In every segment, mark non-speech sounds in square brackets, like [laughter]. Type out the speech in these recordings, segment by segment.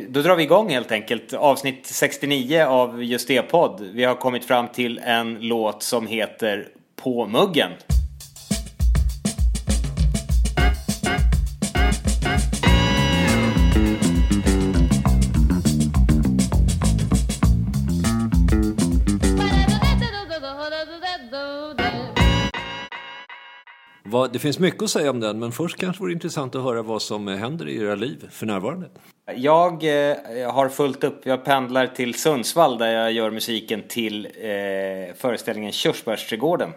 Då drar vi igång helt enkelt avsnitt 69 av Just det-podd. Vi har kommit fram till en låt som heter På muggen. Det finns mycket att säga om den, men först kanske vore intressant att höra vad som händer i era liv för närvarande. Jag eh, har fullt upp. Jag pendlar till Sundsvall där jag gör musiken till eh, föreställningen Körsbärsträdgården.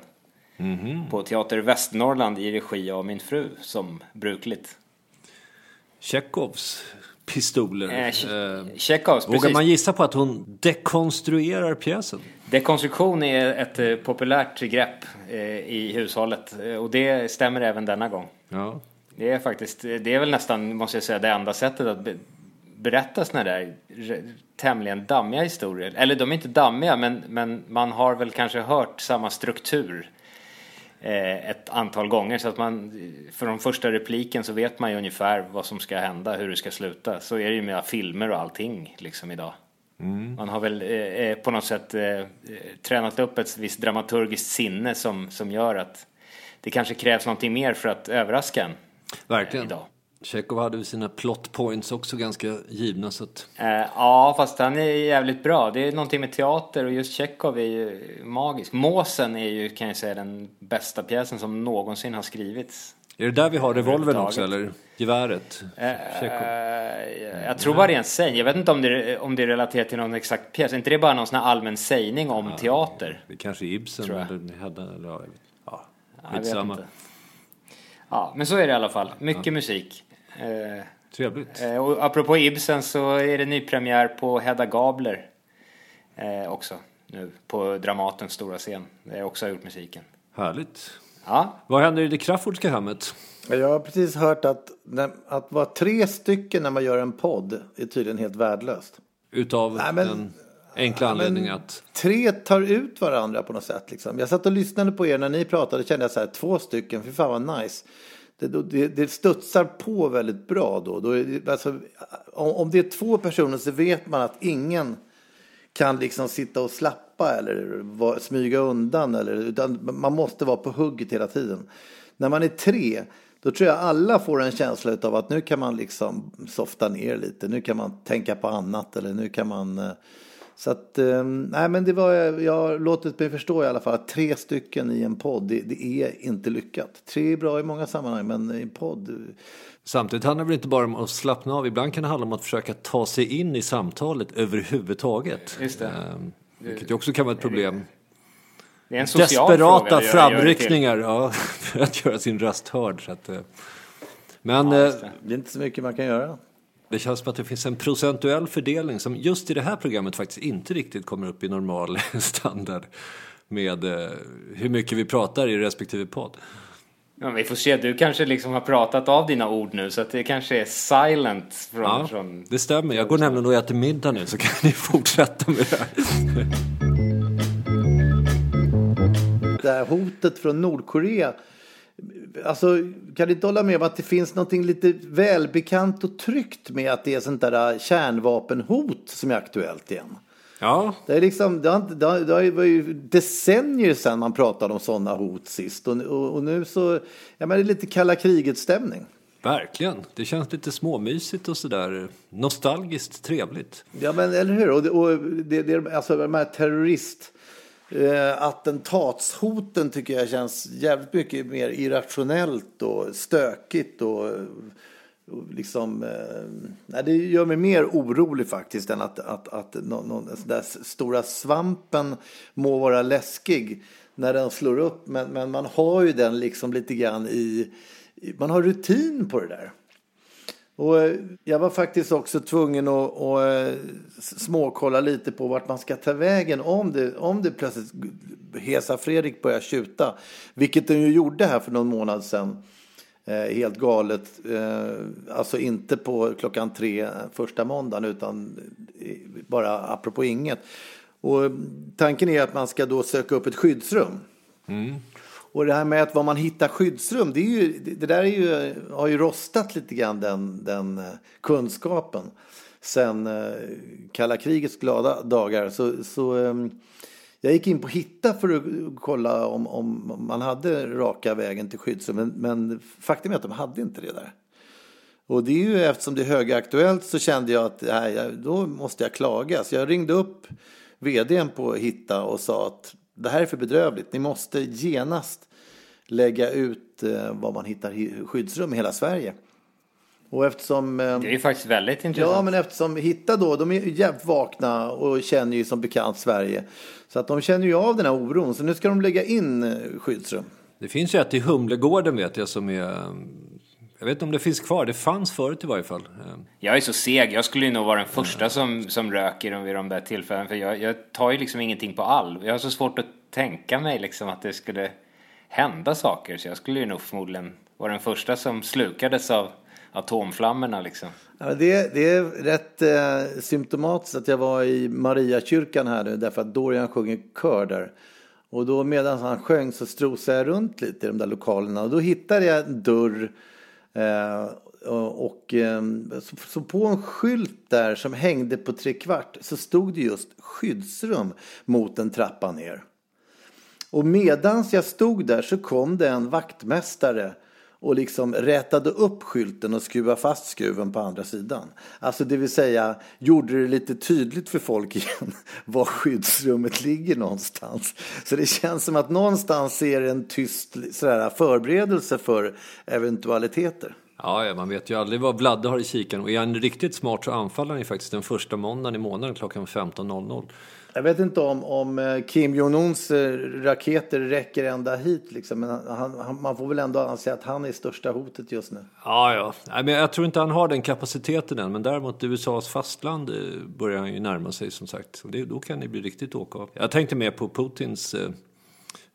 På Teater Västernorrland i regi av min fru som brukligt. Tjechovs pistoler. Eh, Che- Eh, vågar precis. man gissa på att hon dekonstruerar pjäsen? Dekonstruktion är ett eh, populärt grepp eh, i hushållet och det stämmer även denna gång. Ja. Det är faktiskt, det är väl nästan, måste jag säga, det enda sättet att be, berätta såna där tämligen dammiga historier. Eller de är inte dammiga, men, men man har väl kanske hört samma struktur ett antal gånger. Så att man, för de första repliken så vet man ju ungefär vad som ska hända, hur det ska sluta. Så är det ju med filmer och allting liksom idag. Man har väl eh, eh, på något sätt eh, eh, tränat upp ett visst dramaturgiskt sinne som, som gör att det kanske krävs någonting mer för att överraska en. Verkligen. idag. Tjechov hade ju sina plot points också ganska givna. Så att, Eh, ja, fast han är jävligt bra. Det är någonting med teater och just Tjechov är ju magisk. Måsen är ju, kan jag säga, den bästa pjäsen som någonsin har skrivits. är det där vi har revolvern också, eller geväret? Tjechov. Eh, jag tror bara det är en sägning. Jag vet inte om det, är- om det är relaterat till någon exakt pjäs. Är inte det bara någon sån här allmän sägning om teater? Det kanske är Ibsen eller Hedda eller ja, ja, Jag vet inte. Ja, men så är det i alla fall. Mycket musik. Eh, Trevligt. Eh, Och apropå Ibsen så är det nypremiär på Hedda Gabler eh, också nu på Dramatens stora scen. Där jag också har gjort musiken. Härligt. Ja, Vad händer i det Crafoordska hemmet? Jag har precis hört att, när, att vara tre stycken när man gör en podd är tydligen helt värdelöst. Utav Nej, men- den enkla Ja, anledningen att... Tre tar ut varandra på något sätt. Liksom. Jag satt och lyssnade på er när ni pratade kände jag så här, två stycken, fy fan vad nice. Det, det, det studsar på väldigt bra då. då det, alltså, om, om det är två personer så vet man att ingen kan liksom sitta och slappa eller var, smyga undan. Eller, utan man måste vara på hugget hela tiden. När man är tre, då tror jag alla får en känsla av att nu kan man liksom softa ner lite. Nu kan man tänka på annat eller nu kan man... Eh, så att, eh, nej men det var, jag har låtit mig förstå i alla fall att tre stycken i en podd, det, det är inte lyckat. Tre är bra i många sammanhang, men i en podd, Samtidigt handlar det väl inte bara om att slappna av. Ibland kan det handla om att försöka ta sig in i samtalet överhuvudtaget. Just det. Ehm, vilket ju också kan vara ett problem. det är en social fråga Desperata det till. framryckningar ja, [laughs] för att göra sin röst hörd. Så att, eh, men eh, det är inte så mycket man kan göra. Det känns som att det finns en procentuell fördelning som just i det här programmet faktiskt inte riktigt kommer upp i normal [laughs] standard med eh, hur mycket vi pratar i respektive podd. Ja, vi får se, du kanske liksom har pratat av dina ord nu så att det kanske är silent från... Ja, från... det stämmer. Jag går nämligen och äter middag nu så kan ni [laughs] fortsätta med det här. det här hotet från Nordkorea. Alltså, kan du inte hålla med om att det finns något lite välbekant och tryggt med att det är sånt där äh, kärnvapenhot som är aktuellt igen? Ja, Det, är liksom, det, har inte, det, har, det var ju decennier sedan man pratade om sådana hot sist. Och, och, och nu så, ja men det är lite kalla kriget-stämning. Verkligen. Det känns lite småmysigt och sådär nostalgiskt trevligt. Ja, men eller hur? Och det, och det, det, alltså de här terrorist eh, attentatshoten tycker jag känns jävligt mycket mer irrationellt och stökigt och, och liksom, eh, nej, det gör mig mer orolig faktiskt än att, att, att någon, någon den där stora svampen må vara läskig när den slår upp, men, men man har ju den liksom lite grann i, man har rutin på det där. Och eh, jag var faktiskt också tvungen att, att eh, småkolla lite på vart man ska ta vägen om det, om det plötsligt Hesa Fredrik börjar tjuta. Vilket den ju gjorde här för någon månad sedan. Eh, helt galet. Alltså inte på klockan tre första måndagen utan bara apropå inget. Och tanken är att man ska då söka upp ett skyddsrum. Mm. Och det här med att var man hittar skyddsrum, det, är ju, det där är ju, har ju rostat lite grann den, den eh, kunskapen. Sen eh, kalla krigets glada dagar. Så, så ehm, jag gick in på Hitta för att kolla om, om man hade raka vägen till skyddsrum. Men, men faktum är att de hade inte det där. Och det är ju eftersom det är högaktuellt så kände jag att nej, då måste jag klaga. Så jag ringde upp vdn på Hitta och sa att det här är för bedrövligt. Ni måste genast lägga ut eh, var man hittar skyddsrum i hela Sverige. Och eftersom... Eh, det är ju faktiskt väldigt intressant. Ja, men eftersom Hitta då, de är jävligt vakna och känner ju som bekant Sverige. Så att de känner ju av den här oron. Så nu ska de lägga in eh, skyddsrum. Det finns ju ett i Humlegården vet jag som är... Jag vet inte om det finns kvar, det fanns förut i varje fall. Jag är så seg, jag skulle ju nog vara den första som, som röker vid de där tillfällena. För jag, jag tar ju liksom ingenting på all. Jag har så svårt att tänka mig liksom att det skulle hända saker. Så jag skulle ju nog förmodligen vara den första som slukades av atomflammorna liksom. Ja, det, det är rätt eh, symptomatiskt att jag var i Mariakyrkan här nu därför att Dorian sjunger kör där. Och då medan han sjöng så strosade jag runt lite i de där lokalerna och då hittade jag en dörr Eh, och ehm, så, så, på en skylt där som hängde på trekvart så stod det just skyddsrum mot en trappa ner. Och medans jag stod där så kom det en vaktmästare och liksom rätade upp skylten och skruvade fast skruven på andra sidan. Alltså det vill säga gjorde det lite tydligt för folk [laughs] igen var skyddsrummet ligger någonstans. Så det känns som att någonstans är det en tyst sådär, förberedelse för eventualiteter. Ja, ja, man vet ju aldrig vad Vladde har i kikaren. Och är han riktigt smart så anfaller han ju faktiskt den första måndagen i månaden klockan 15.00. Jag vet inte om, om eh, Kim Jong-Uns eh, raketer räcker ända hit. Liksom. Men han, han, man får väl ändå anse att han är största hotet just nu. Ja, ja. Nej, men jag tror inte han har den kapaciteten än. Men däremot USAs fastland eh, börjar han ju närma sig som sagt. Det, då kan det bli riktigt åka av. Jag tänkte mer på Putins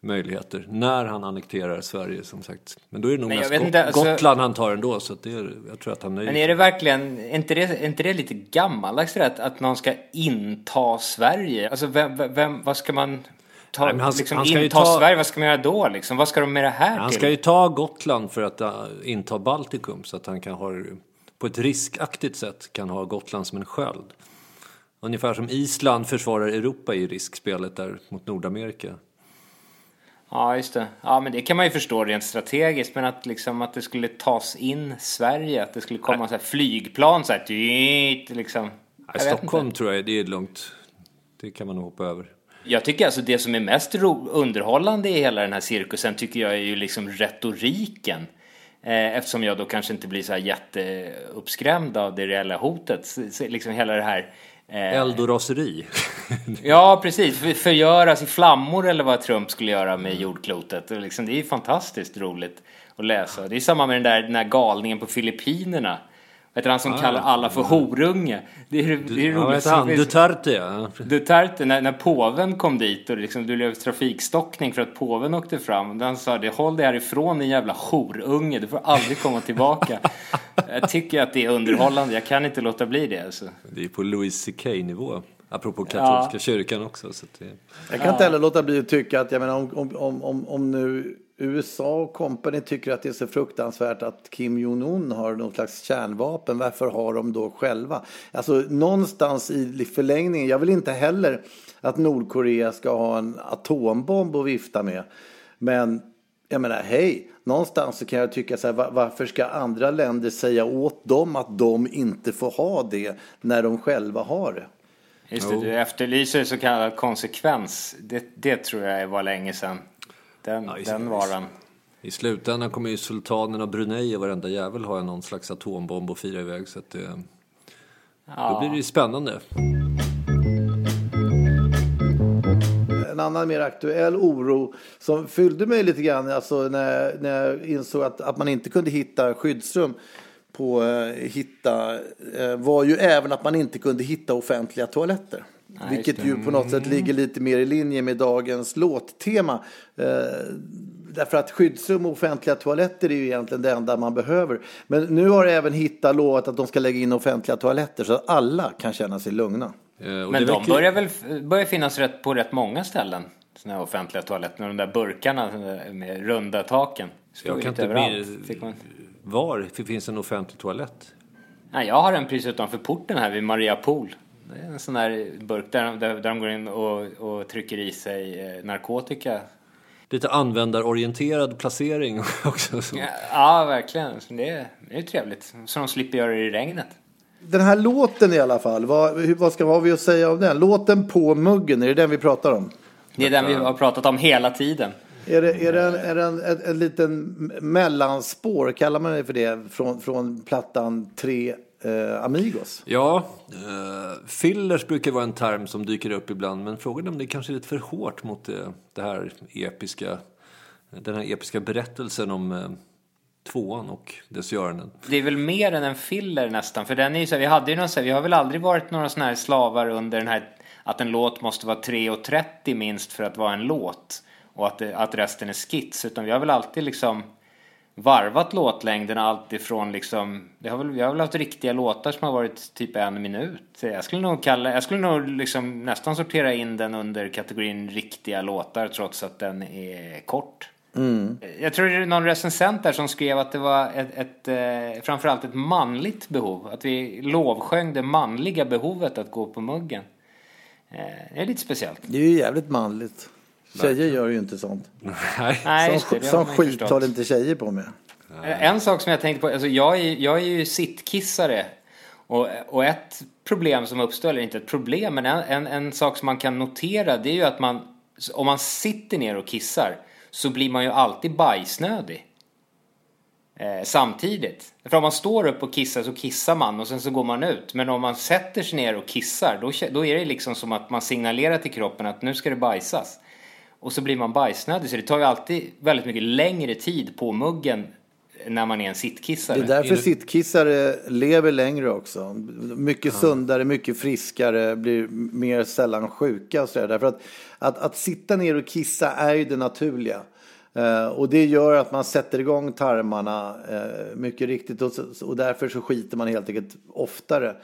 möjligheter när han annekterar Sverige som sagt. Men då är det nog mest inte, alltså, Gotland han tar ändå så det är, jag tror att han nöjer Men är det verkligen, är inte det, är inte det lite gammaldags rätt att någon ska inta Sverige? Alltså vem, vem vad ska man ta, Nej, han, liksom han inta ta, Sverige, vad ska man göra då liksom? Vad ska de med det här Han till? ska ju ta Gotland för att uh, inta Baltikum så att han kan ha på ett riskaktigt sätt kan ha Gotland som en sköld. Ungefär som Island försvarar Europa i riskspelet där mot Nordamerika. Ja, just det. Ja, men det kan man ju förstå rent strategiskt. Men att, liksom, att det skulle tas in Sverige, att det skulle komma så här flygplan så här, dyrt, liksom. I Stockholm tror jag det är långt. Det kan man nog hoppa över. Jag tycker alltså det som är mest underhållande i hela den här cirkusen tycker jag är ju liksom retoriken. Eh, eftersom jag då kanske inte blir så här jätteuppskrämd av det reella hotet. Så, liksom hela det här Eh, Eld och raseri. [laughs] ja, precis. Förgöras i flammor eller vad Trump skulle göra med jordklotet. liksom, det är ju fantastiskt roligt att läsa. Det är samma med den där, den där galningen på Filippinerna. Vet du, han som ah, kallar alla för horunge. Det är, det är roligt. Ja, han, Duterte ja. Duterte, när, när påven kom dit och liksom, det blev trafikstockning för att påven åkte fram. Han sa det, håll dig härifrån din jävla horunge, du får aldrig komma tillbaka. [laughs] jag tycker att det är underhållande, jag kan inte låta bli det. Alltså. Det är på Louis CK nivå. Apropå katolska ja. kyrkan också. Så det... Jag kan inte heller låta bli att tycka att jag menar, om, om, om, om nu USA och company tycker att det är så fruktansvärt att Kim Jong-Un har någon slags kärnvapen. Varför har de då själva? Alltså någonstans i förlängningen. Jag vill inte heller att Nordkorea ska ha en atombomb att vifta med. Men Jag menar, hej, någonstans så kan jag tycka så här, va- varför ska andra länder säga åt dem att de inte får ha det när de själva har det? Just det, du efterlyser så kallad konsekvens. Det, det tror jag var länge sedan. Den, Ja, i- den varan. I slutändan kommer ju sultanen av Brunei och varenda jävel ha någon slags atombomb och fira iväg. Så att det, då Ja. blir det ju spännande. En annan mer aktuell oro som fyllde mig lite grann alltså när, när jag insåg att, att man inte kunde hitta skyddsrum på eh, hitta eh, var ju även att man inte kunde hitta offentliga toaletter. Vilket ju på något sätt ligger lite mer i linje med dagens låttema. Eh, därför att skyddsrum och offentliga toaletter är ju egentligen det enda man behöver. Men nu har även Hitta lovat att de ska lägga in offentliga toaletter så att alla kan känna sig lugna. Eh, Men de börjar väl börjar finnas rätt, på rätt många ställen. Såna här offentliga toaletter med de där burkarna med runda taken. Står Jag kan inte överallt. min- Fick man... Var det finns en offentlig toalett? Nej, jag har en precis utanför porten här vid Maria Pool. Det är en sån där burk där, där, där de går in och, och trycker i sig eh, narkotika. Lite användarorienterad placering [laughs] också. Så. Ja, ja verkligen. Det är, det är ju trevligt. Så de slipper göra det i regnet. Den här låten i alla fall, vad, vad ska vad har vi att säga om den? Låten på muggen, är det den vi pratar om? Det är den vi har pratat om hela tiden. Är det, är det, en, är det en, en, en liten mellanspår, kallar man det för det, från, från plattan Tre eh, Amigos? Ja, eh, fillers brukar vara en term som dyker upp ibland. Men frågan är om det kanske är lite för hårt mot det, det här episka, den här episka berättelsen om eh, tvåan och dess göranden. Det är väl mer än en filler nästan. För den är ju så här, vi hade ju någon så här, vi har väl aldrig varit några sådana här slavar under den här att en låt måste vara 3.30 minst för att vara en låt. Och att, det, att resten är skits. Utan vi har väl alltid liksom varvat låtlängderna alltifrån liksom, det har väl, vi har väl haft riktiga låtar som har varit typ en minut. Jag skulle nog kalla, jag skulle nog liksom nästan sortera in den under kategorin riktiga låtar trots att den är kort. Jag tror det är någon recensent där som skrev att det var ett, ett eh, framförallt ett manligt behov. Att vi lovsjöng det manliga behovet att gå på muggen. Eh, det är lite speciellt. Det är ju jävligt manligt. Tjejer gör ju inte sånt. [laughs] Nej. Nej, Som, som skit förstått. håller inte tjejer på med. Eh, En sak som jag tänkte på, alltså jag är, jag är ju sittkissare. Och, och ett problem som uppstår, eller inte ett problem, men en, en, en sak som man kan notera det är ju att man, om man sitter ner och kissar så blir man ju alltid bajsnödig. Eh, samtidigt. För om man står upp och kissar så kissar man och sen så går man ut. Men om man sätter sig ner och kissar då, då är det liksom som att man signalerar till kroppen att nu ska det bajsas. Och så blir man bajsnödig. Så det tar ju alltid väldigt mycket längre tid på muggen när man är en sittkissare. Det är därför Är det- sittkissare lever längre också. Mycket sundare, mycket friskare, blir mer sällan sjuka och sådär. Därför att, att, att sitta ner och kissa är ju det naturliga. Eh, och det gör att man sätter igång tarmarna eh, mycket riktigt. Och, och därför så skiter man helt enkelt oftare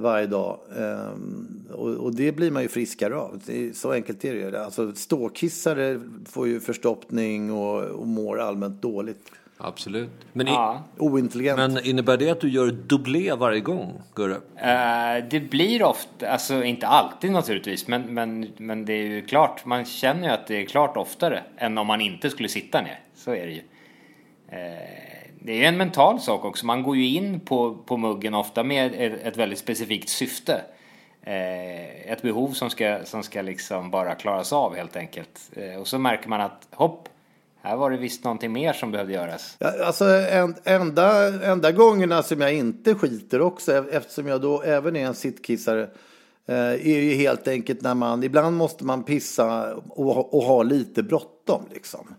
varje dag. Eh, och, och det blir man ju friskare av. Det är, så enkelt är det ju. Alltså, ståkissare får ju förstoppning och, och mår allmänt dåligt. Absolut. Men, i, Ja. Ointelligent. men innebär det att du gör dubblé varje gång, Gurra? Eh, det blir ofta, alltså inte alltid naturligtvis, men, men, men det är ju klart, man känner ju att det är klart oftare än om man inte skulle sitta ner. Så är det ju. Eh, det är ju en mental sak också, man går ju in på, på muggen ofta med ett, ett väldigt specifikt syfte. Eh, ett behov som ska, som ska liksom bara klaras av helt enkelt. Eh, och så märker man att hopp, här var det visst någonting mer som behövde göras. Ja, alltså en, enda, enda gångerna som jag inte skiter också eftersom jag då även är en sittkissare eh, är ju helt enkelt när man ibland måste man pissa och, och ha lite bråttom liksom.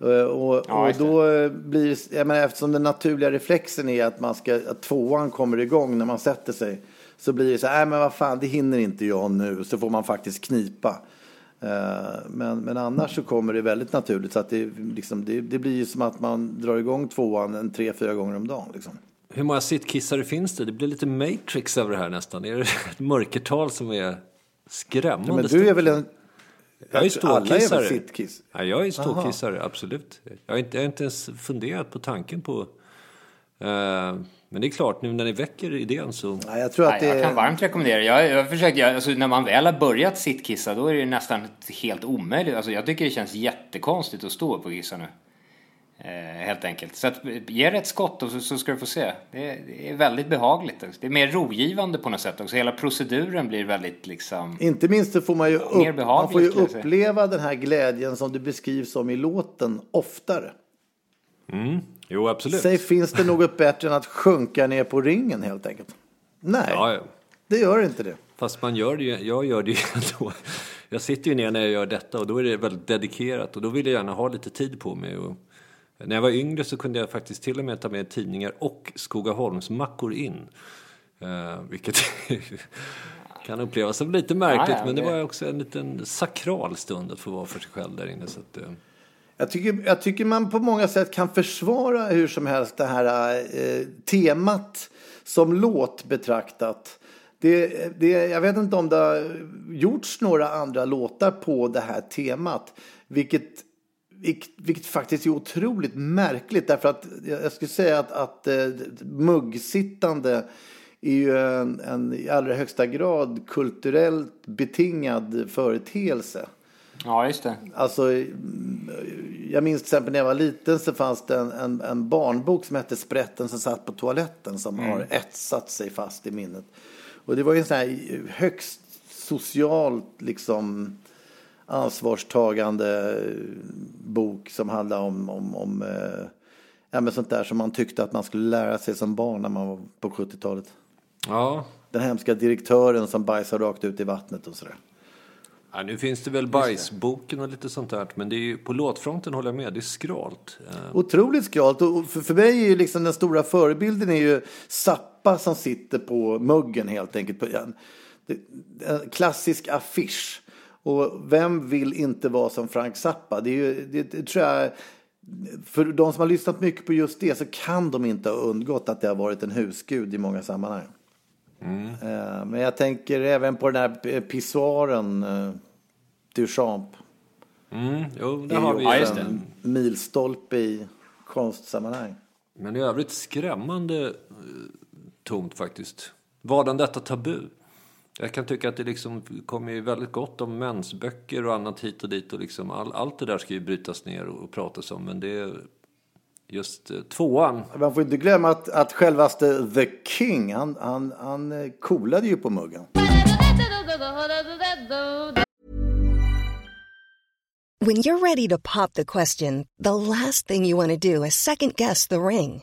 Eh, Och, Ja, och då eh, blir jag menar, eftersom den naturliga reflexen är att man ska att tvåan kommer igång när man sätter sig så blir det så här, men vad fan det hinner inte jag nu så får man faktiskt knipa. Eh, Men, men annars så kommer det väldigt naturligt så att det, liksom, det, det blir ju som att man drar igång tvåan en tre, fyra gånger om dagen. Liksom. Hur många sittkissare finns det? Det blir lite Matrix över det här nästan. Är det [laughs] ett mörkertal som är skrämmande Men du är väl en... Jag är Alla är väl ståkissare. sittkiss? Ja, jag är ståkissare, absolut. Jag har, inte, jag har inte ens funderat på tanken på... Eh, men det är klart, nu när ni väcker idén så... Ja, jag tror att det Jag kan varmt rekommendera. Jag, jag försöker, jag, alltså, när man väl har börjat sittkissa då är det nästan helt omöjligt. Alltså, jag tycker det känns jättekonstigt att stå upp och kissa nu. Eh, helt enkelt. Så att, ge det ett skott och så, så ska du få se. Det är, det är väldigt behagligt. Också. Det är mer rogivande på något sätt också. Hela proceduren blir väldigt liksom... Inte minst så får man ju, upp, man får ju uppleva den här glädjen som du beskrivs som i låten oftare. Jo, absolut. Säg, finns det något bättre än att sjunka ner på ringen helt enkelt? Nej, Ja, ja. det gör inte det. Fast man gör det ju, jag gör det ju [laughs] ändå. Jag sitter ju ner när jag gör detta och då är det väldigt dedikerat och då vill jag gärna ha lite tid på mig. Och när jag var yngre så kunde jag faktiskt till och med ta med tidningar och Skogaholmsmackor in. Uh, vilket [laughs] kan upplevas som lite märkligt Ja, ja, men det det- var också en liten sakral stund att få vara för sig själv där inne. Så att, eh, Jag tycker, jag tycker man på många sätt kan försvara hur som helst det här eh, temat som låt betraktat. Det, det, jag vet inte om det har gjorts några andra låtar på det här temat. Vilket, vilket, vilket faktiskt är otroligt märkligt. Därför att jag skulle säga att, att eh, muggsittande är ju en, en i allra högsta grad kulturellt betingad företeelse. Ja, just det. Alltså, mm, jag minns till exempel när jag var liten så fanns det en, en, en barnbok som hette Sprätten som satt på toaletten som har etsat sig fast i minnet. Och det var ju en sån här högst socialt liksom ansvarstagande bok som handlade om, om, om eh, ja, men sånt där som man tyckte att man skulle lära sig som barn när man var på 70-talet. ja. Den hemska direktören som bajsar rakt ut i vattnet och sådär. Ja, nu finns det väl bajsboken och lite sånt där men det är ju, på låtfronten håller jag med, det är skralt. Eh, Otroligt skralt. Och för, för mig är ju liksom den stora förebilden är ju Zappa som sitter på muggen helt enkelt. På en, en klassisk affisch. Och vem vill inte vara som Frank Zappa? Det, är ju, det, det tror jag, för de som har lyssnat mycket på just det så kan de inte ha undgått att det har varit en husgud i många sammanhang. Eh, Men jag tänker även på den här pissoaren, eh, Duchamp. mm, jo, Det är har ju vi det. en milstolpe i konstsammanhang. Men i övrigt skrämmande eh, tomt faktiskt. Vadan detta tabu? Jag kan tycka att det liksom kommer ju väldigt gott om mensböcker och annat hit och dit och liksom all, allt det där ska ju brytas ner och, och pratas om men det är just eh, tvåan. Man får inte glömma att, att självaste The King, han, han, han eh, coolade ju på muggen. When you're ready to pop the question, the last thing you want to do is second guess the ring.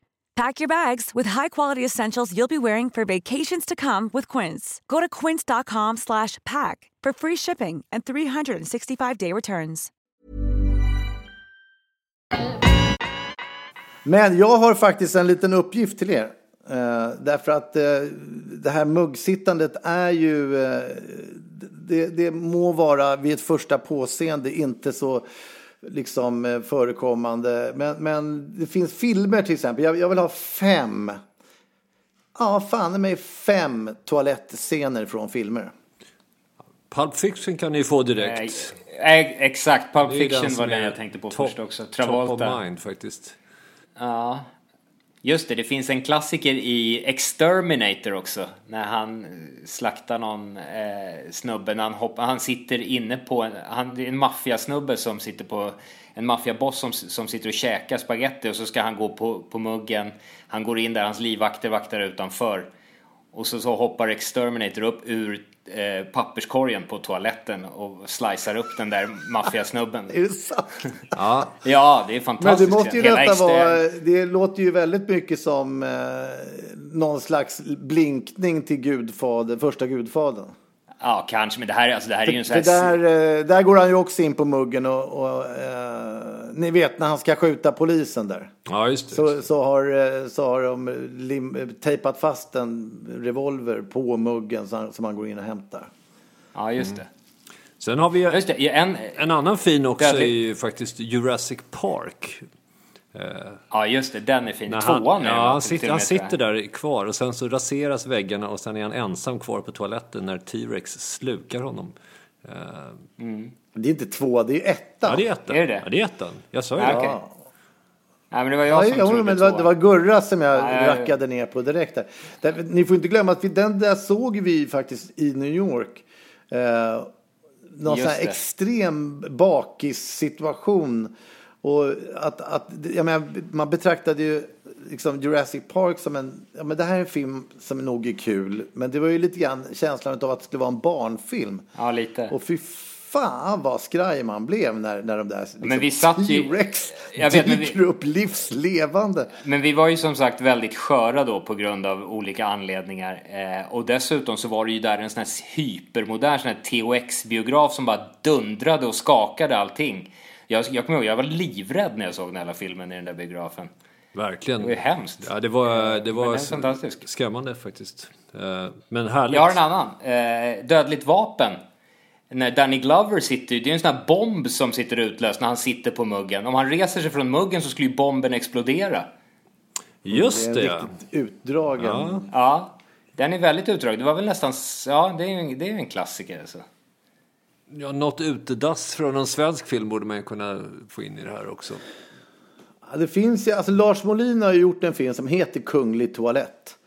Pack your bags with high-quality essentials you'll be wearing for vacations to come with Quince. Go to quince.com slash pack for free shipping and 365-day returns. Men jag har faktiskt en liten uppgift till er. Eh, därför att eh, det här muggsittandet är ju, eh, det, det må vara vid ett första påseende inte så liksom eh, förekommande. Men, men det finns filmer till exempel. Jag, jag vill ha fem, ja fan mig fem toalettscener från filmer. Pulp Fiction kan ni få direkt. Eh, Exakt, Pulp den Fiction som var den jag tänkte på top- först också. Top Travolta. of mind faktiskt. Ja. Just det, det finns en klassiker i Exterminator också. När han eh, slaktar någon eh, snubbe. När han, hoppar, han sitter inne på en, han, det är en maffiasnubbe som sitter på en maffiaboss som, som sitter och käkar spaghetti och så ska han gå på, på muggen. Han går in där, hans livvakter vaktar utanför. Och så, så hoppar Exterminator upp ur eh, papperskorgen på toaletten och slicear upp den där maffiasnubben. Är det sant? Ja, Ja, det är Men fantastiskt. det måste ju Hela detta vara, det låter ju väldigt mycket som eh, någon slags blinkning till Gudfader, första Gudfadern. Ja, kanske, men det här, alltså, det här är ju en sån här... där, eh, där går han ju också in på muggen och, och eh, ni vet när han ska skjuta polisen där. ja just det. Så, så, har, eh, så har de lim, tejpat fast en revolver på muggen som som han går in och hämtar. Ja, just det. Sen har vi Just det, en, en annan fin också är ju faktiskt Jurassic Park. ja, just det, den är fin. När han, Tvåan är ja, han, sitter, han sitter där kvar och sen så raseras väggarna och sen är han ensam kvar på toaletten när T-Rex slukar honom. Eh, Det är inte två, det är etta. ja, det är ettan. Är det det? Ja, det är ettan. Jag sa ju Ja, det. okej. Ja. Nej, men det var jag Ja, som trodde men det, var, det var Gurra som jag Ja, ja, ja. rackade ner på direkt där. där. Ni får inte glömma att vi, den där såg vi faktiskt i New York. Eh, någon Just sån här det. extrem bakissituation. Och att, att, jag menar, man betraktade ju liksom Jurassic Park som en, ja men det här är en film som nog är kul. Men det var ju lite grann känslan av att det skulle vara en barnfilm. Ja, lite. Och fy fan vad skraj man blev när, när de där liksom, Men vi satt ju- T-Rex Jag vet, men vi- dyker upp livslevande. Men vi var ju som sagt väldigt sköra då på grund av olika anledningar. Eh, och dessutom så var det ju där en sån här hypermodern sån här THX-biograf som bara dundrade och skakade allting. Jag, jag kommer ihåg, jag var livrädd när jag såg den hela filmen i den där biografen. Verkligen. Det var ju hemskt. Ja, det var, det var är fantastisk. skrämmande faktiskt. Eh, Men härligt. Jag har en annan. Eh, dödligt vapen. När Danny Glover sitter, det är en sån här bomb som sitter utlöst när han sitter på muggen. Om han reser sig från muggen så skulle ju bomben explodera. Just det, är ja. en riktigt utdragen. Ja. Ja, den är väldigt utdragen. Det var väl nästan, ja det är ju det är en klassiker alltså. ja. Något utedass från en svensk film borde man kunna få in i det här också. Ja, Det finns ju, alltså Lars Molin har ju gjort en film som heter Kunglig toalett.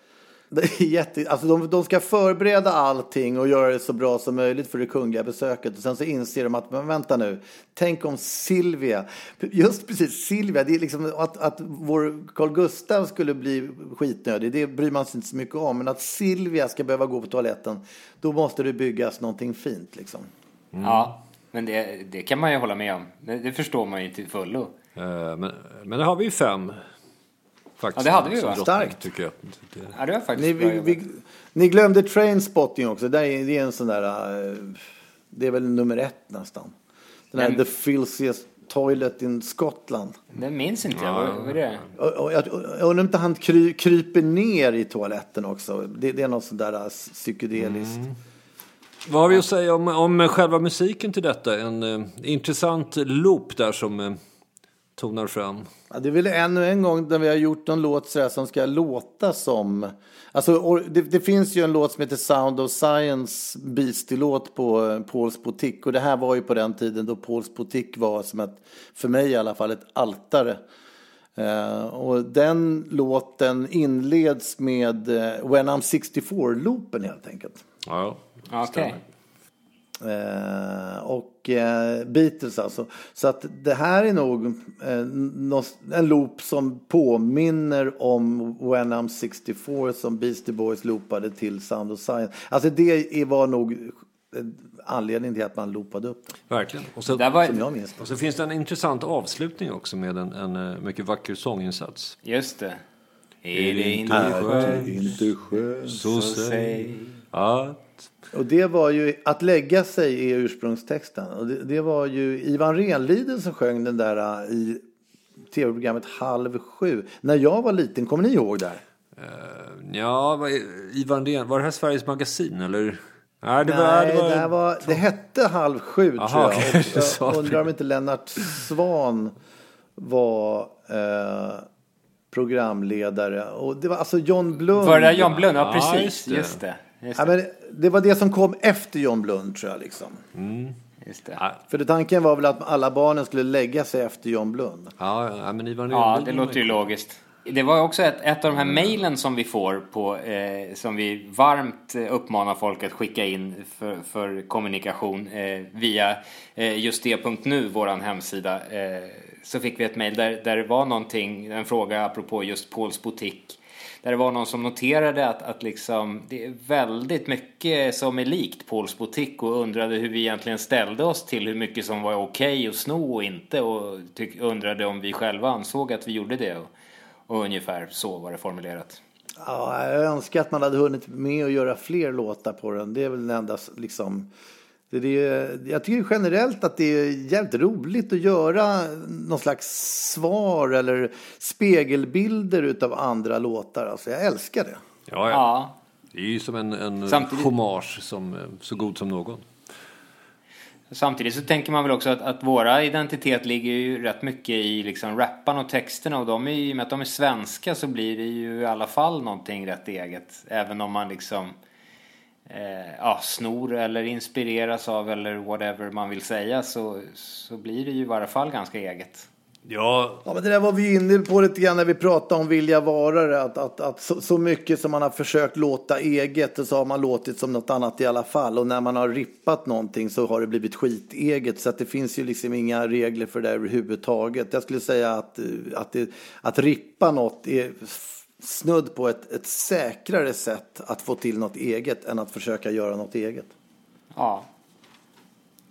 Det är jätte, alltså de, de ska förbereda allting och göra det så bra som möjligt för det kungliga besöket. Och sen så inser de att, men vänta nu, tänk om Silvia, just precis Silvia, det är liksom att, att vår Carl Gustav skulle bli skitnödig, det bryr man sig inte så mycket om. Men att Silvia ska behöva gå på toaletten, då måste det byggas någonting fint liksom. Ja, men det, det kan man ju hålla med om. Det, det förstår man ju till fullo. Eh, Men, men där har vi ju fem. Faktiskt, Ja, det hade vi, va? Starkt. Tycker jag. Det- Ja, det var faktiskt Ni, vi, vi, ni glömde Trainspotting också. Det är, det är en sån där... eh, Det är väl nummer ett nästan. Den här The Filthiest Toilet in Scotland. Det minns inte jag. Vad, är det? Och, och, jag, undrar om inte han kry, kryper ner i toaletten också. Det, det är något sånt där eh, psykedeliskt. Vad har vi att säga om, om själva musiken till detta? En eh, intressant loop där som eh, tonar fram. Ja, det är väl ännu en gång där vi har gjort en låt så här som ska låta som... Alltså, det, det finns ju en låt som heter Sound of Science, Beastie-låt på eh, Pauls Boutique. Och det här var ju på den tiden då Pauls Boutique var som ett, för mig i alla fall, ett altare. Eh, och den låten inleds med eh, When I'm 64-loopen helt enkelt. Ja, Okej. Eh, och eh, Beatles alltså. Så att det här är nog eh, en loop som påminner om When I'm 64 som Beastie Boys loopade till Sound of Science. Alltså det var nog eh, anledningen till att man loopade upp den. verkligen. Och så, var, Som jag minns det. och så finns det en intressant avslutning också med en, en eh, mycket vacker sånginsats. Just det. Är det inte skönt Inte skönt. Så säg att... Och det var ju, att lägga sig är ursprungstexten. Och det, det var ju Ivan Renliden som sjöng den där eh, i tv-programmet Halv sju. När jag var liten, kommer ni ihåg det här? Ja, Ivan Ren, var det här Sveriges Magasin eller? Nej, det var... Nej, det var, det, här var, det hette Halv sju Aha, tror jag. okej, Och jag undrar om inte Lennart Svan var eh, programledare. Och det var alltså John Blund. Var det där Jan Blund? Ja, Ja, precis. just det. Just det. Just Ja, det. men det var det som kom efter John Blund tror jag. Liksom. Just det. Ja, För det, tanken var väl att alla barnen skulle lägga sig efter John Blund. ja, ja, men Ivan Ja, Renliden det låter ju logiskt. det var också ett, ett av de här mejlen som vi får på, eh, som vi varmt uppmanar folk att skicka in för, för kommunikation eh, via eh, just det.nu, våran hemsida. Eh, så fick vi ett mejl där, där det var någonting, en fråga apropå just Pauls butik. Där det var någon som noterade att, att liksom, det är väldigt mycket som är likt Pauls butik och undrade hur vi egentligen ställde oss till hur mycket som var okej okay att sno och inte och tyck, undrade om vi själva ansåg att vi gjorde det. Och, och ungefär så var det formulerat. Ja, jag önskar att man hade hunnit med att göra fler låtar på den. Det är väl den enda liksom... Det är, jag tycker generellt att det är jävligt roligt att göra någon slags svar eller spegelbilder utav andra låtar. Alltså jag älskar det. Ja, ja. Det är ju som en, en Samtidigt... hommage som så god som någon. Samtidigt så tänker man väl också att, att våra identitet ligger ju rätt mycket i liksom rappan och texterna och de är, i och med att de är svenska så blir det ju i alla fall någonting rätt eget. Även om man liksom eh, ja, snor eller inspireras av eller whatever man vill säga så, så blir det ju i varje fall ganska eget. Ja. ja, men det där var vi inne på lite grann när vi pratade om vilja vara det. Att, att, att så, så, mycket som man har försökt låta eget så har man låtit som något annat i alla fall. Och när man har rippat någonting så har det blivit skiteget. Så att det finns ju liksom inga regler för det överhuvudtaget. Jag skulle säga att, att, det, att rippa något är snudd på ett, ett säkrare sätt att få till något eget än att försöka göra något eget. Ja.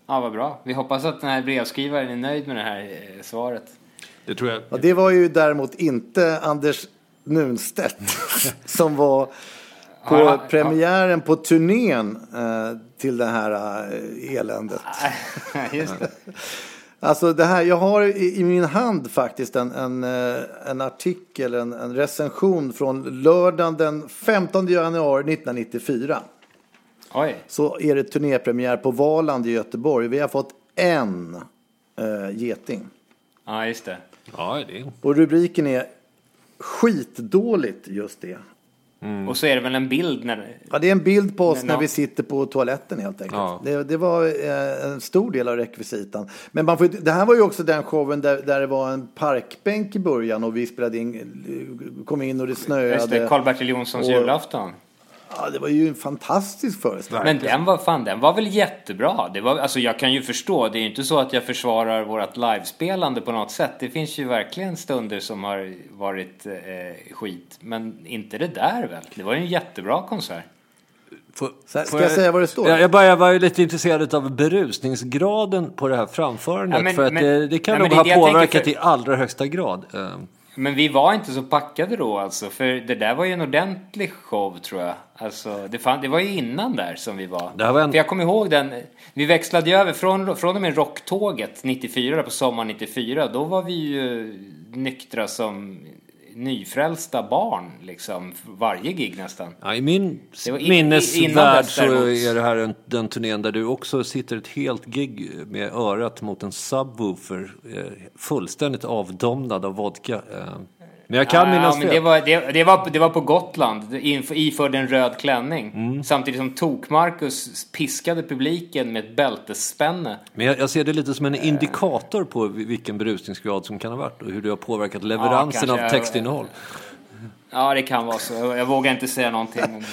Ja, vad bra. Vi hoppas att den här brevskrivaren är nöjd med det här eh, svaret. Det tror jag. Ja, det var ju däremot inte Anders Nunstedt [laughs] som var på ja, premiären på turnén eh, till det här eh, eländet. [laughs] Just det. Alltså det här, jag har i, i min hand faktiskt en, en, eh, en artikel, en, en, recension från lördagen den 15 januari 1994. Oj. Så är det turnépremiär på Valand i Göteborg. Vi har fått en äh, geting. Ja, just det. Ja, det. Och rubriken är Skitdåligt just det. Mm. Och så är det väl en bild när... Ja, det är en bild på oss när, när vi sitter på toaletten helt enkelt. Ja. Det, det, var eh, en stor del av rekvisitan. Men man får, det här var ju också den showen där, där det var en parkbänk i början och vi spelade in, kom in och det snöade. Just det, Karl-Bertil Jonssons och, julafton. Ja, det var ju en fantastisk föreställning. Men den var, fan, den var väl jättebra. Det var, alltså jag kan ju förstå, det är ju inte så att jag försvarar vårt livespelande på något sätt. Det finns ju verkligen stunder som har varit eh, skit. Men inte det där väl? Det var ju en jättebra konsert. Får, ska jag, jag, säga vad det står? Jag, jag, bara, jag var ju lite intresserad av berusningsgraden på det här framförandet. Ja, men, för att men, det, det, kan nej, nog ha påverkat för... i allra högsta grad. Men vi var inte så packade då alltså, för det där var ju en ordentlig show tror jag. Alltså, det, fan, det var ju innan där som vi var. Det var en... För jag kommer ihåg den, vi växlade ju över från, från och med rocktåget 94, på sommaren 94, då var vi ju nyktra som nyfrälsta barn liksom varje gig nästan. Ja, I min minnesvärld så är det här en, den turnén där du också sitter ett helt gig med örat mot en subwoofer eh, fullständigt avdomnad av vodka. Men jag kan ja, minnas men det. Var, det, det, var, det var på Gotland, iförd en röd klänning. Mm. Samtidigt som Tok-Marcus piskade publiken med ett bältesspänne. Men jag, jag, ser det lite som en indikator på vilken berusningsgrad som kan ha varit och hur det har påverkat leveransen ja, av textinnehåll. Ja, det kan vara så. Jag, jag vågar inte säga någonting.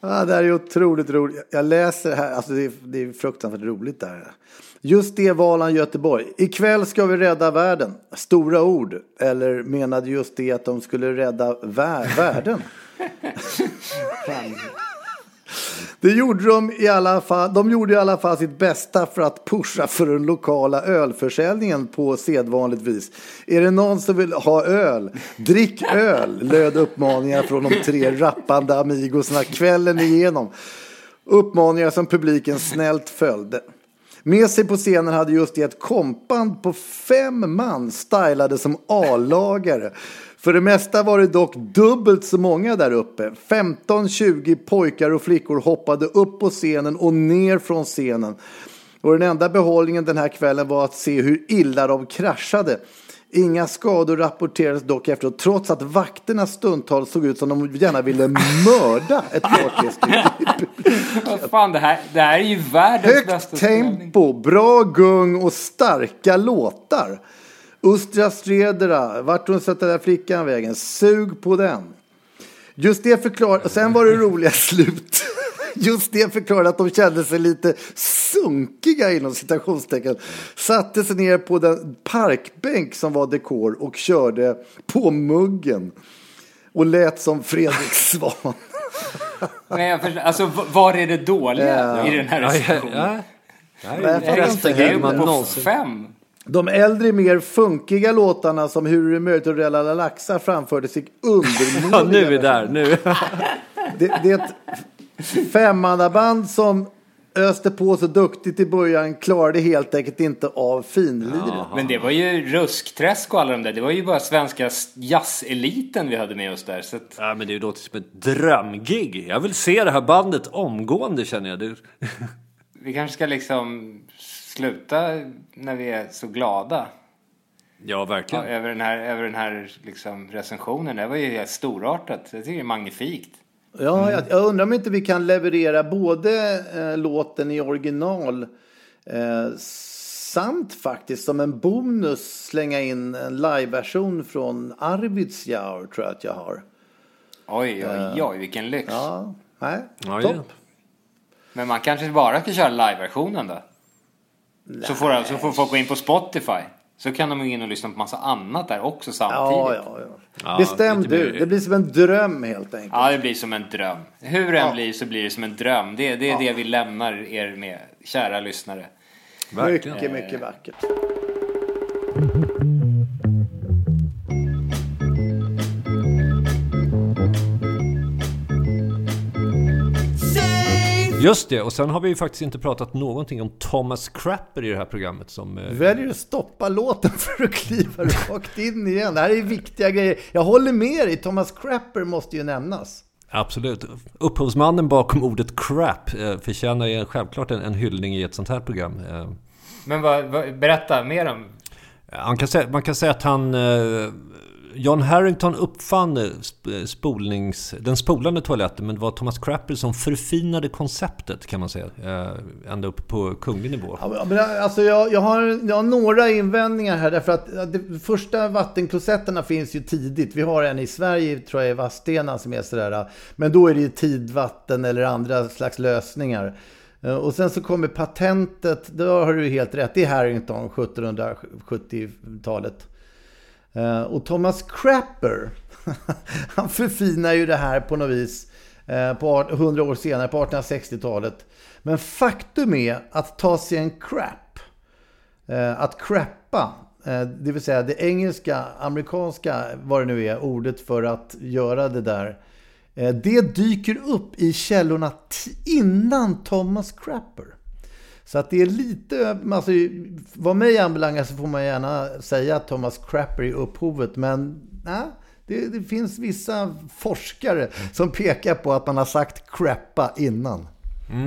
ja, det här är otroligt roligt. Jag läser här, alltså det är, det är fruktansvärt roligt där. Just det Valand Göteborg. Ikväll ska vi rädda världen. Stora ord. Eller menade just det att de skulle rädda vär [laughs] världen? Det gjorde de i alla fall. De gjorde i alla fall sitt bästa för att pusha för den lokala ölförsäljningen på sedvanligt vis. Är det någon som vill ha öl? Drick öl, löd uppmaningar från de tre rappande amigosna kvällen igenom. Uppmaningar som publiken snällt följde. Med sig på scenen hade just det ett kompband på fem man stylade som A-lagare. För det mesta var det dock dubbelt så många där uppe. 15-20 pojkar och flickor hoppade upp på scenen och ner från scenen. Och den enda behållningen den här kvällen var att se hur illa de kraschade. Inga skador rapporterades dock efteråt trots att vakterna stundtals såg ut som de gärna ville mörda ett par [laughs] fan, det här, det här är ju världens Högt bästa tempo, bra gung och starka låtar. Ustra Stredera, vart hon sätter den där flickan vägen? Sug på den. Just det förklarar, sen var det roliga slut. Just det förklarade att de kände sig lite sunkiga inom citationstecken. Satte sig ner på den parkbänk som var dekor och körde på muggen. Och lät som Fredrik [laughs] Svan. Men jag förstår, alltså var är det dåliga i den här Ja, ja, recensionen? ja. Förresten, inte Det är ju man på fem. De äldre mer funkiga låtarna som Hur är det möjligt och Rella Laxa framfördes i undermåliga [laughs] Ja, nu är vi där. Nu. Det, det är ett femmannaband som öste på så duktigt i början klarade helt enkelt inte av finliret. Men det var ju ruskträsk och alla de där. Det var ju bara svenska jazzeliten vi hade med oss där. Så att, Ja, men det låter som ett drömgig. Jag vill se det här bandet omgående känner jag. Det... vi kanske ska liksom sluta när vi är så glada. Ja, Ja, verkligen. över den här, över den här liksom recensionen. Det var ju helt storartat. Jag tycker det är magnifikt. Ja, jag, jag undrar om inte vi kan leverera både eh, låten i original eh, samt faktiskt som en bonus slänga in en liveversion från Arvidsjaur tror jag att jag har. Oj, oj, oj, vilken lyx. Ja, nej, Ja, topp. ja. Men man kanske bara ska köra liveversionen då? Så får, så får folk gå in på Spotify. Så kan de gå in och lyssna på massa annat där också samtidigt. Ja, ja, ja. Ja, Bestäm du, det blir som en dröm helt enkelt. Ja, det blir som en dröm. Hur det än blir så blir det som en dröm. Det, det är det vi lämnar er med, kära lyssnare. verkligen. Mycket, mycket vackert. Just det, och sen har vi ju faktiskt inte pratat någonting om Thomas Crapper i det här programmet som... eh, Väljer att stoppa låten [laughs] för att kliva rakt in igen. Det här är viktiga grejer. Jag håller med dig, Thomas Crapper måste ju nämnas. Absolut. Upphovsmannen bakom ordet crap eh, förtjänar ju självklart en, en hyllning i ett sånt här program. Eh, Men vad, vad, berätta mer om... Han kan säga, man kan säga att han... John Harrington uppfann eh, eh, spolnings, den spolande toaletten men det var Thomas Crapper som förfinade konceptet kan man säga. Eh, ända upp på kunglig nivå. Ja, men alltså jag, jag, har, jag har några invändningar här därför att de första vattenklosetterna finns ju tidigt. Vi har en i Sverige, tror jag, i Vadstena som är sådär. Men då är det ju tidvatten eller andra slags lösningar. Och sen så kommer patentet, då har du helt rätt, det är Harrington 1770-talet. Eh, och Thomas Crapper, [laughs] han förfinar ju det här på något vis eh, på 100 år senare, på 1860-talet. Men faktum är att ta sig en crap, eh, att crappa, det vill säga det engelska, amerikanska, vad det nu är, ordet för att göra det där. Det dyker upp i källorna innan Thomas Crapper. Så att det är lite, alltså, vad mig anbelangar så får man gärna säga att Thomas Crapper är upphovet. Men nej, det, det finns vissa forskare som pekar på att man har sagt crappa innan.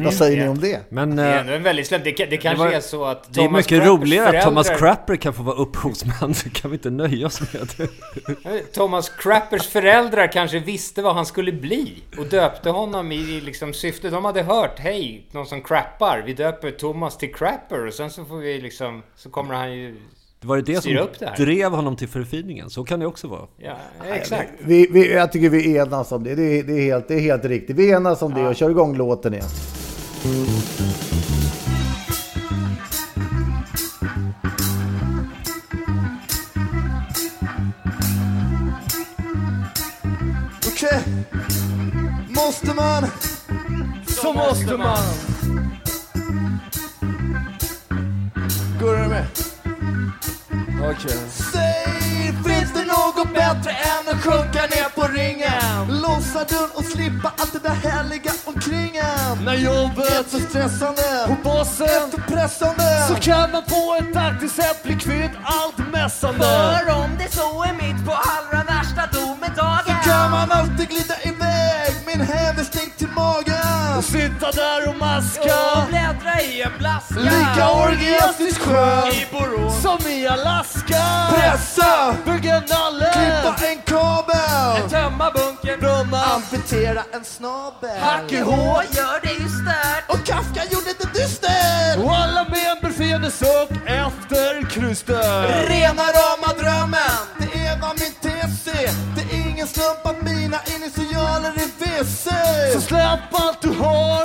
Vad säger ni om det? Men Det är eh, ändå en väldigt släpp. Det, ka- det kanske var- är så att det är Thomas mycket Crappers roligare att Thomas föräldrar- Crapper kan få vara upphovsman. Så kan vi inte nöja oss med det. Thomas Crappers föräldrar kanske visste vad han skulle bli och döpte honom i liksom syfte. De hade hört, hej, någon som crappar, vi döper Thomas till Crapper och sen så får vi liksom, så kommer han ju... Det var det Styra som upp det drev honom till förfiningen. Så kan det också vara. Ja, exakt. Vi, vi, jag tycker vi enas om det. Det är, det är, helt, det är helt riktigt. Vi enas om det och kör igång låten igen. Okej, måste man så måste man. Går du med? Okej. Säg, finns det något bättre än att sjunka ner på ringen? Låsa dörren och slippa jobbet så stressande och bossen för pressande så kan man på ett taktiskt sätt bli kvitt allt mässande. För om det så är mitt på allra värsta domedagen. Kan man alltid glida iväg. Med en hänvisning till magen. Sitta där och maska. och bläddra i en blaska. Lika orgiastiskt skön i Borås. som i Alaska. Pressa, bygga en nalle, klippa en kabel, tömma bunkern, Bromma, amputera en snabel. AKH gör det ystert och Kafka gjorde det dyster. Och alla med en fiender efter krystet Rena rama drömmen, det är vad min tes. Det är ingen slump att mina initialer är WC. Så släpp allt du har